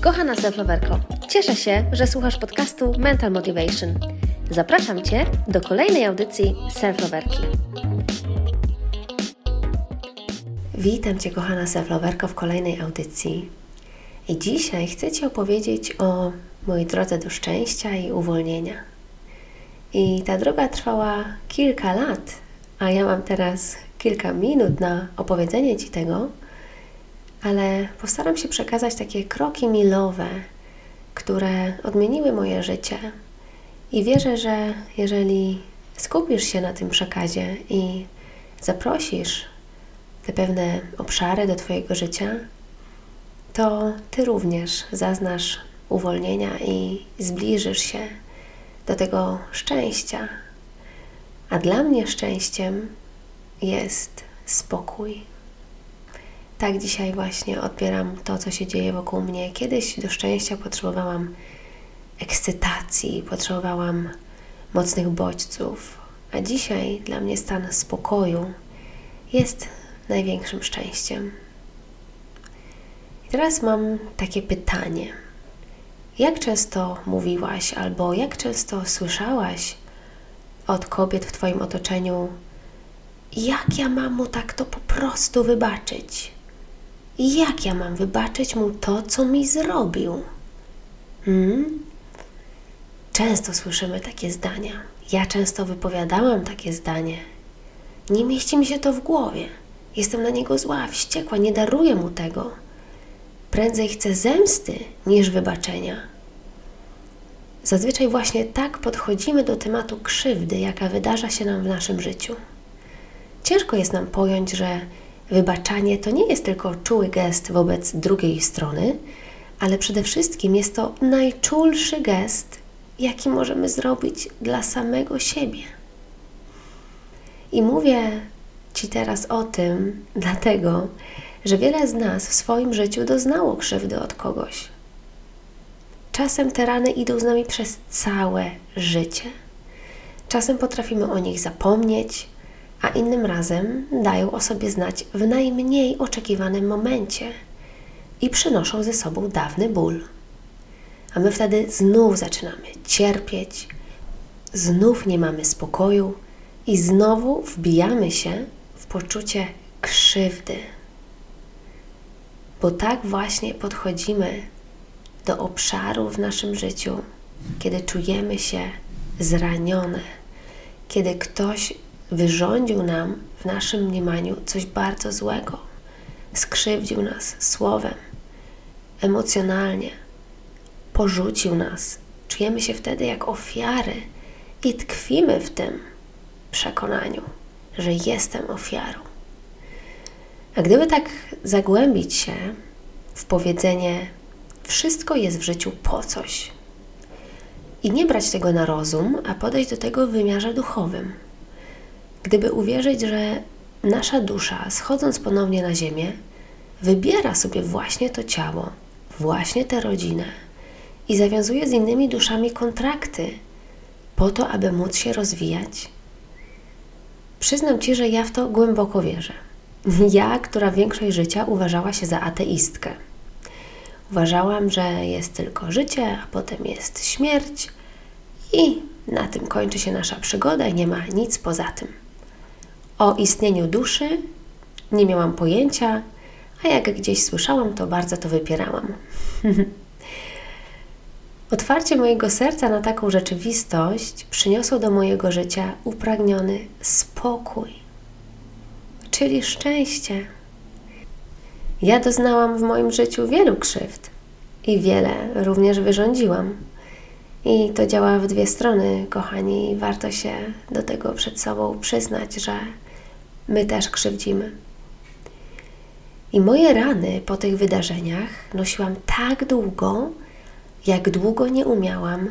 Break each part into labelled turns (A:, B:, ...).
A: Kochana self-loverko, cieszę się, że słuchasz podcastu Mental Motivation. Zapraszam Cię do kolejnej audycji self-loverki. Witam Cię, kochana self-loverko, w kolejnej audycji. I dzisiaj chcę Ci opowiedzieć o mojej drodze do szczęścia i uwolnienia. I ta droga trwała kilka lat, a ja mam teraz kilka minut na opowiedzenie Ci tego, ale postaram się przekazać takie kroki milowe, które odmieniły moje życie. I wierzę, że jeżeli skupisz się na tym przekazie i zaprosisz te pewne obszary do Twojego życia, to Ty również zaznasz uwolnienia i zbliżysz się do tego szczęścia. A dla mnie szczęściem jest spokój. Tak dzisiaj właśnie odbieram to, co się dzieje wokół mnie. Kiedyś do szczęścia potrzebowałam ekscytacji, potrzebowałam mocnych bodźców, a dzisiaj dla mnie stan spokoju jest największym szczęściem. I teraz mam takie pytanie. Jak często mówiłaś albo jak często słyszałaś od kobiet w Twoim otoczeniu, jak ja mam mu tak to po prostu wybaczyć? Jak ja mam wybaczyć mu to, co mi zrobił? Hmm? Często słyszymy takie zdania. Ja często wypowiadałam takie zdanie. Nie mieści mi się to w głowie. Jestem na niego zła, wściekła, nie daruję mu tego. Prędzej chcę zemsty niż wybaczenia. Zazwyczaj właśnie tak podchodzimy do tematu krzywdy, jaka wydarza się nam w naszym życiu. Ciężko jest nam pojąć, że wybaczanie to nie jest tylko czuły gest wobec drugiej strony, ale przede wszystkim jest to najczulszy gest, jaki możemy zrobić dla samego siebie. I mówię Ci teraz o tym, dlatego, że wiele z nas w swoim życiu doznało krzywdy od kogoś. Czasem te rany idą z nami przez całe życie. Czasem potrafimy o nich zapomnieć, a innym razem dają o sobie znać w najmniej oczekiwanym momencie i przynoszą ze sobą dawny ból. A my wtedy znów zaczynamy cierpieć, znów nie mamy spokoju i znowu wbijamy się w poczucie krzywdy. Bo tak właśnie podchodzimy do obszaru w naszym życiu, kiedy czujemy się zranione, kiedy ktoś wyrządził nam w naszym mniemaniu coś bardzo złego, skrzywdził nas słowem, emocjonalnie, porzucił nas. Czujemy się wtedy jak ofiary i tkwimy w tym przekonaniu, że jestem ofiarą. A gdyby tak zagłębić się w powiedzenie, wszystko jest w życiu po coś, i nie brać tego na rozum, a podejść do tego w wymiarze duchowym. Gdyby uwierzyć, że nasza dusza, schodząc ponownie na ziemię, wybiera sobie właśnie to ciało, właśnie tę rodzinę i zawiązuje z innymi duszami kontrakty po to, aby móc się rozwijać. Przyznam Ci, że ja w to głęboko wierzę. Ja, która większość życia uważała się za ateistkę. Uważałam, że jest tylko życie, a potem jest śmierć i na tym kończy się nasza przygoda i nie ma nic poza tym. O istnieniu duszy nie miałam pojęcia, a jak gdzieś słyszałam, to bardzo to wypierałam. Otwarcie mojego serca na taką rzeczywistość przyniosło do mojego życia upragniony spokój, czyli szczęście. Ja doznałam w moim życiu wielu krzywd i wiele również wyrządziłam. I to działa w dwie strony, kochani, warto się do tego przed sobą przyznać, że my też krzywdzimy. I moje rany po tych wydarzeniach nosiłam tak długo, jak długo nie umiałam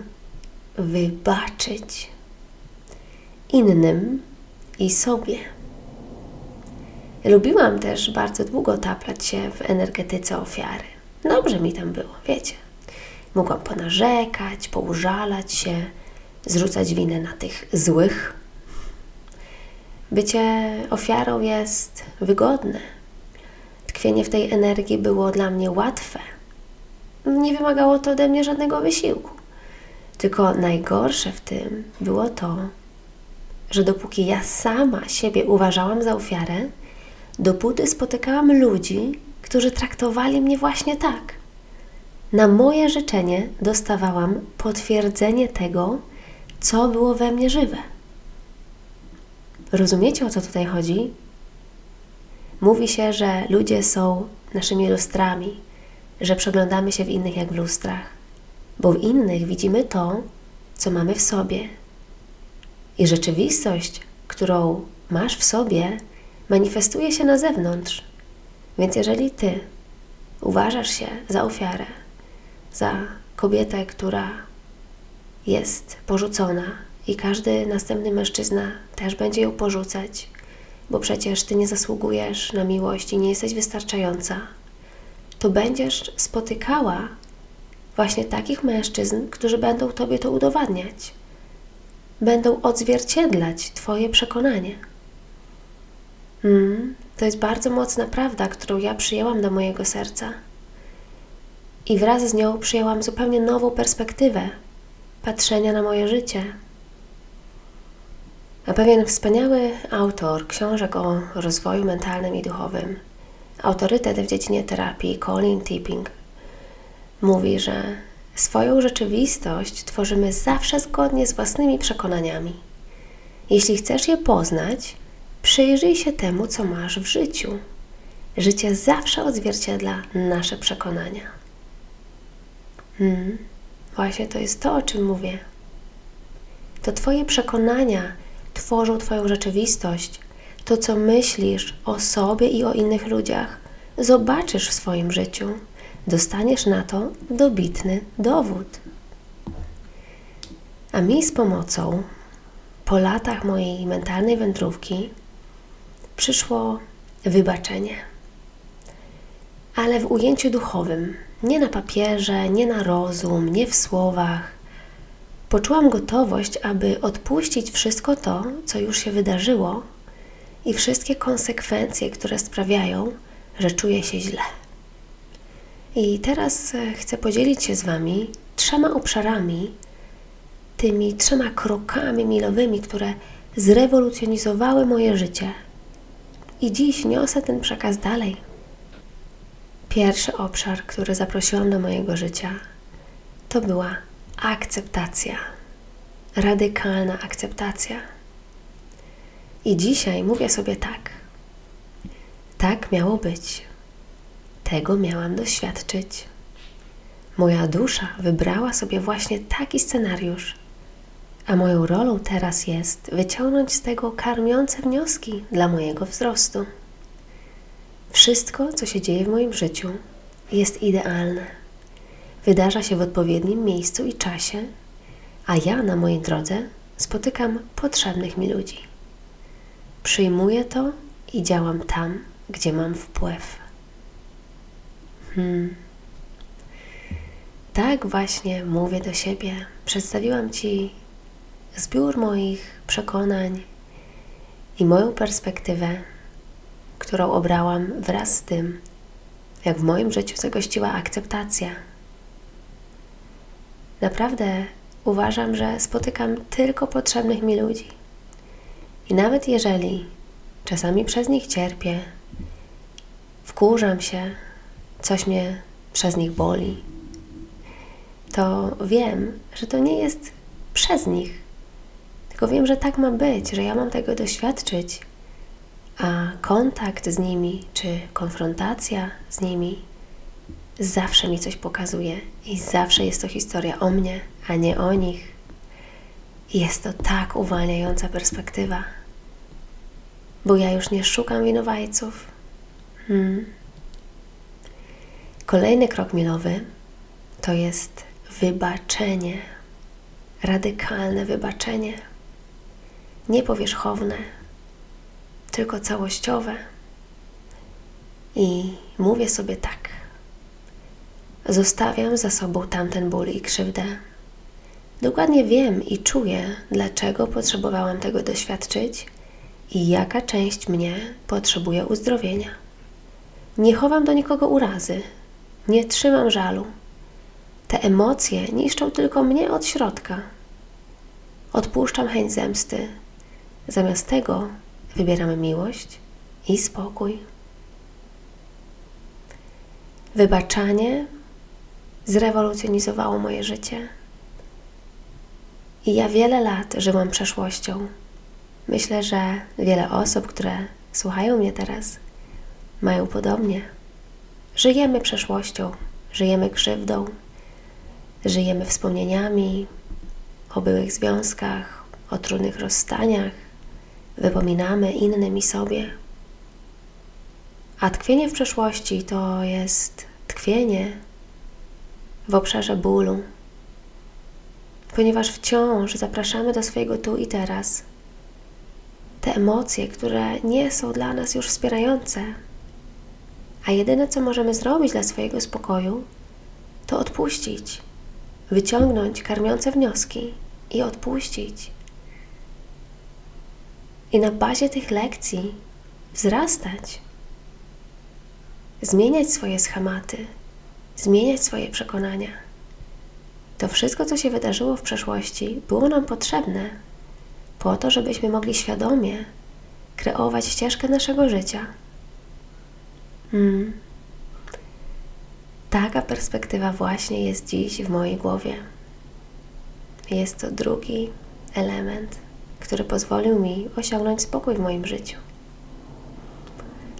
A: wybaczyć innym i sobie. Lubiłam też bardzo długo taplać się w energetyce ofiary. Dobrze mi tam było, wiecie. Mogłam ponarzekać, poużalać się, zrzucać winę na tych złych. Bycie ofiarą jest wygodne. Tkwienie w tej energii było dla mnie łatwe. nie wymagało to ode mnie żadnego wysiłku. Tylko najgorsze w tym było to, że dopóki ja sama siebie uważałam za ofiarę, dopóty spotykałam ludzi, którzy traktowali mnie właśnie tak. Na moje życzenie dostawałam potwierdzenie tego, co było we mnie żywe. Rozumiecie o co tutaj chodzi? Mówi się, że ludzie są naszymi lustrami, że przeglądamy się w innych jak w lustrach, bo w innych widzimy to, co mamy w sobie. I rzeczywistość, którą masz w sobie, manifestuje się na zewnątrz. Więc jeżeli ty uważasz się za ofiarę, za kobietę, która jest porzucona i każdy następny mężczyzna też będzie ją porzucać, bo przecież ty nie zasługujesz na miłość i nie jesteś wystarczająca, to będziesz spotykała właśnie takich mężczyzn, którzy będą tobie to udowadniać. Będą odzwierciedlać Twoje przekonanie. Mm, to jest bardzo mocna prawda, którą ja przyjęłam do mojego serca. I wraz z nią przyjęłam zupełnie nową perspektywę patrzenia na moje życie. Pewien wspaniały autor książek o rozwoju mentalnym i duchowym, autorytet w dziedzinie terapii, Colin Tipping, mówi, że swoją rzeczywistość tworzymy zawsze zgodnie z własnymi przekonaniami. Jeśli chcesz je poznać, przyjrzyj się temu, co masz w życiu. Życie zawsze odzwierciedla nasze przekonania. Hmm, właśnie to jest to, o czym mówię. To Twoje przekonania tworzą Twoją rzeczywistość. To, co myślisz o sobie i o innych ludziach, zobaczysz w swoim życiu. Dostaniesz na to dobitny dowód. A mi z pomocą po latach mojej mentalnej wędrówki przyszło wybaczenie. Ale w ujęciu duchowym, nie na papierze, nie na rozum, nie w słowach. Poczułam gotowość, aby odpuścić wszystko to, co już się wydarzyło i wszystkie konsekwencje, które sprawiają, że czuję się źle. I teraz e, chcę podzielić się z Wami trzema obszarami, tymi trzema krokami milowymi, które zrewolucjonizowały moje życie. I dziś niosę ten przekaz dalej. Pierwszy obszar, który zaprosiłam do mojego życia, to była akceptacja. Radykalna akceptacja. I dzisiaj mówię sobie tak. Tak miało być. Tego miałam doświadczyć. Moja dusza wybrała sobie właśnie taki scenariusz, a moją rolą teraz jest wyciągnąć z tego karmiące wnioski dla mojego wzrostu. Wszystko, co się dzieje w moim życiu, jest idealne. Wydarza się w odpowiednim miejscu i czasie, a ja na mojej drodze spotykam potrzebnych mi ludzi. Przyjmuję to i działam tam, gdzie mam wpływ. Hmm. Tak właśnie mówię do siebie. Przedstawiłam Ci zbiór moich przekonań i moją perspektywę, którą obrałam wraz z tym, jak w moim życiu zagościła akceptacja. Naprawdę uważam, że spotykam tylko potrzebnych mi ludzi. I nawet jeżeli czasami przez nich cierpię, wkurzam się, coś mnie przez nich boli, to wiem, że to nie jest przez nich, tylko wiem, że tak ma być, że ja mam tego doświadczyć, a kontakt z nimi czy konfrontacja z nimi zawsze mi coś pokazuje i zawsze jest to historia o mnie, a nie o nich. jest to tak uwalniająca perspektywa, bo ja już nie szukam winowajców. Hmm. Kolejny krok milowy to jest wybaczenie, radykalne wybaczenie, nie powierzchowne, tylko całościowe. I mówię sobie tak. Zostawiam za sobą tamten ból i krzywdę. Dokładnie wiem i czuję, dlaczego potrzebowałam tego doświadczyć i jaka część mnie potrzebuje uzdrowienia. Nie chowam do nikogo urazy, nie trzymam żalu. Te emocje niszczą tylko mnie od środka. Odpuszczam chęć zemsty. Zamiast tego wybieramy miłość i spokój. Wybaczanie zrewolucjonizowało moje życie. I ja wiele lat żyłam przeszłością. Myślę, że wiele osób, które słuchają mnie teraz, mają podobnie. Żyjemy przeszłością, żyjemy krzywdą, żyjemy wspomnieniami o byłych związkach, o trudnych rozstaniach, wypominamy innym i sobie. A tkwienie w przeszłości to jest tkwienie w obszarze bólu, ponieważ wciąż zapraszamy do swojego tu i teraz te emocje, które nie są dla nas już wspierające. A jedyne, co możemy zrobić dla swojego spokoju, to odpuścić, wyciągnąć karmiące wnioski i odpuścić. I na bazie tych lekcji wzrastać, zmieniać swoje schematy, zmieniać swoje przekonania. To wszystko, co się wydarzyło w przeszłości, było nam potrzebne po to, żebyśmy mogli świadomie kreować ścieżkę naszego życia. Hmm. Taka perspektywa właśnie jest dziś w mojej głowie. Jest to drugi element, który pozwolił mi osiągnąć spokój w moim życiu.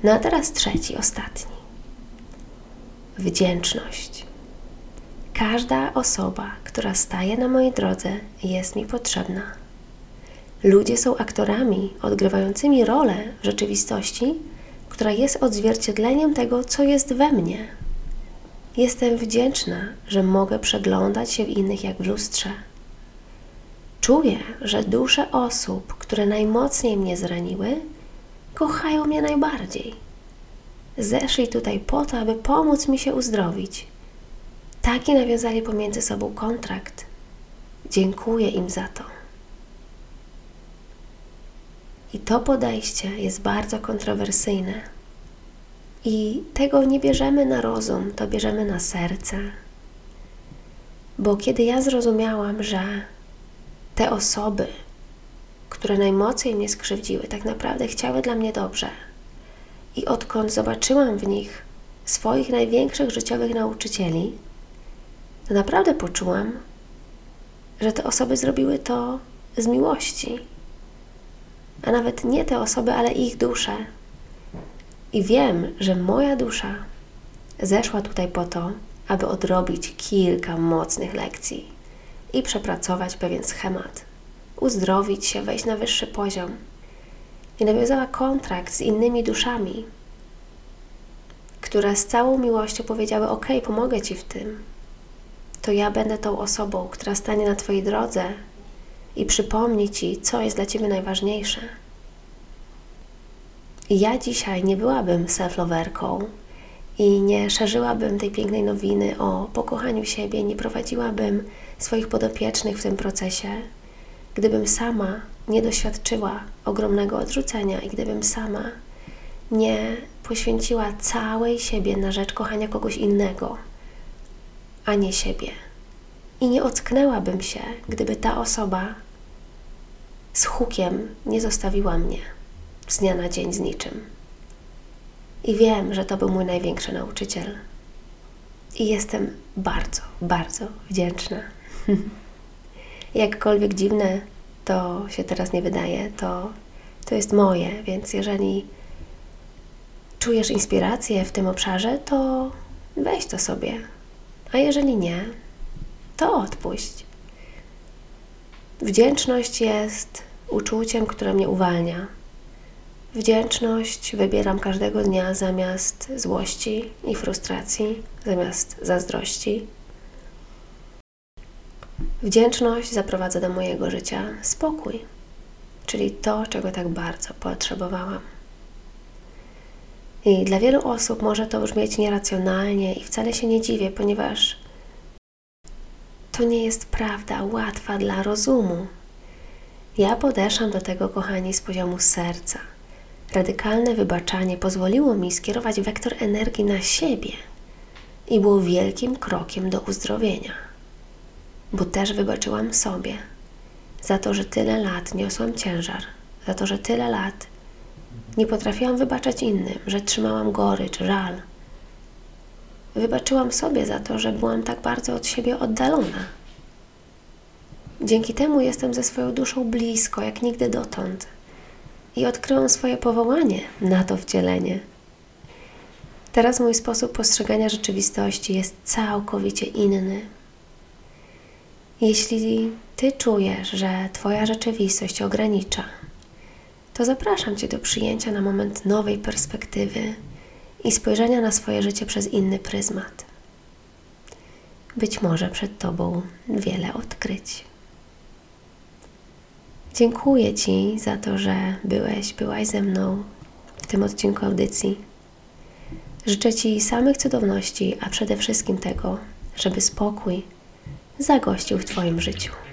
A: No a teraz trzeci, ostatni. Wdzięczność. Każda osoba, która staje na mojej drodze, jest mi potrzebna. Ludzie są aktorami odgrywającymi rolę w rzeczywistości, która jest odzwierciedleniem tego, co jest we mnie. Jestem wdzięczna, że mogę przeglądać się w innych jak w lustrze. Czuję, że dusze osób, które najmocniej mnie zraniły, kochają mnie najbardziej. Zeszli tutaj po to, aby pomóc mi się uzdrowić. Taki nawiązali pomiędzy sobą kontrakt. Dziękuję im za to. I to podejście jest bardzo kontrowersyjne. I tego nie bierzemy na rozum, to bierzemy na serce. Bo kiedy ja zrozumiałam, że te osoby, które najmocniej mnie skrzywdziły, tak naprawdę chciały dla mnie dobrze, i odkąd zobaczyłam w nich swoich największych życiowych nauczycieli, to naprawdę poczułam, że te osoby zrobiły to z miłości a nawet nie te osoby, ale ich dusze. I wiem, że moja dusza zeszła tutaj po to, aby odrobić kilka mocnych lekcji i przepracować pewien schemat, uzdrowić się, wejść na wyższy poziom. I nawiązała kontrakt z innymi duszami, które z całą miłością powiedziały: OK, pomogę Ci w tym. To ja będę tą osobą, która stanie na Twojej drodze i przypomni Ci, co jest dla Ciebie najważniejsze. Ja dzisiaj nie byłabym self-loverką i nie szerzyłabym tej pięknej nowiny o pokochaniu siebie, nie prowadziłabym swoich podopiecznych w tym procesie, gdybym sama nie doświadczyła ogromnego odrzucenia i gdybym sama nie poświęciła całej siebie na rzecz kochania kogoś innego, a nie siebie. I nie ocknęłabym się, gdyby ta osoba z hukiem nie zostawiła mnie z dnia na dzień z niczym. I wiem, że to był mój największy nauczyciel. I jestem bardzo, bardzo wdzięczna. Jakkolwiek dziwne to się teraz nie wydaje, to, to jest moje, więc jeżeli czujesz inspirację w tym obszarze, to weź to sobie. A jeżeli nie, to odpuść. Wdzięczność jest uczuciem, które mnie uwalnia. Wdzięczność wybieram każdego dnia zamiast złości i frustracji, zamiast zazdrości. Wdzięczność zaprowadza do mojego życia spokój, czyli to, czego tak bardzo potrzebowałam. I dla wielu osób może to brzmieć nieracjonalnie i wcale się nie dziwię, ponieważ to nie jest prawda łatwa dla rozumu. Ja podeszłam do tego, kochani, z poziomu serca. Radykalne wybaczanie pozwoliło mi skierować wektor energii na siebie, i było wielkim krokiem do uzdrowienia, bo też wybaczyłam sobie za to, że tyle lat niosłam ciężar, za to, że tyle lat nie potrafiłam wybaczać innym, że trzymałam gorycz, żal. Wybaczyłam sobie za to, że byłam tak bardzo od siebie oddalona. Dzięki temu jestem ze swoją duszą blisko, jak nigdy dotąd. I odkryłam swoje powołanie na to wcielenie. Teraz mój sposób postrzegania rzeczywistości jest całkowicie inny. Jeśli Ty czujesz, że Twoja rzeczywistość ogranicza, to zapraszam Cię do przyjęcia na moment nowej perspektywy i spojrzenia na swoje życie przez inny pryzmat. Być może przed Tobą wiele odkryć. Dziękuję Ci za to, że byłeś, byłaś ze mną w tym odcinku audycji. Życzę Ci samych cudowności, a przede wszystkim tego, żeby spokój zagościł w Twoim życiu.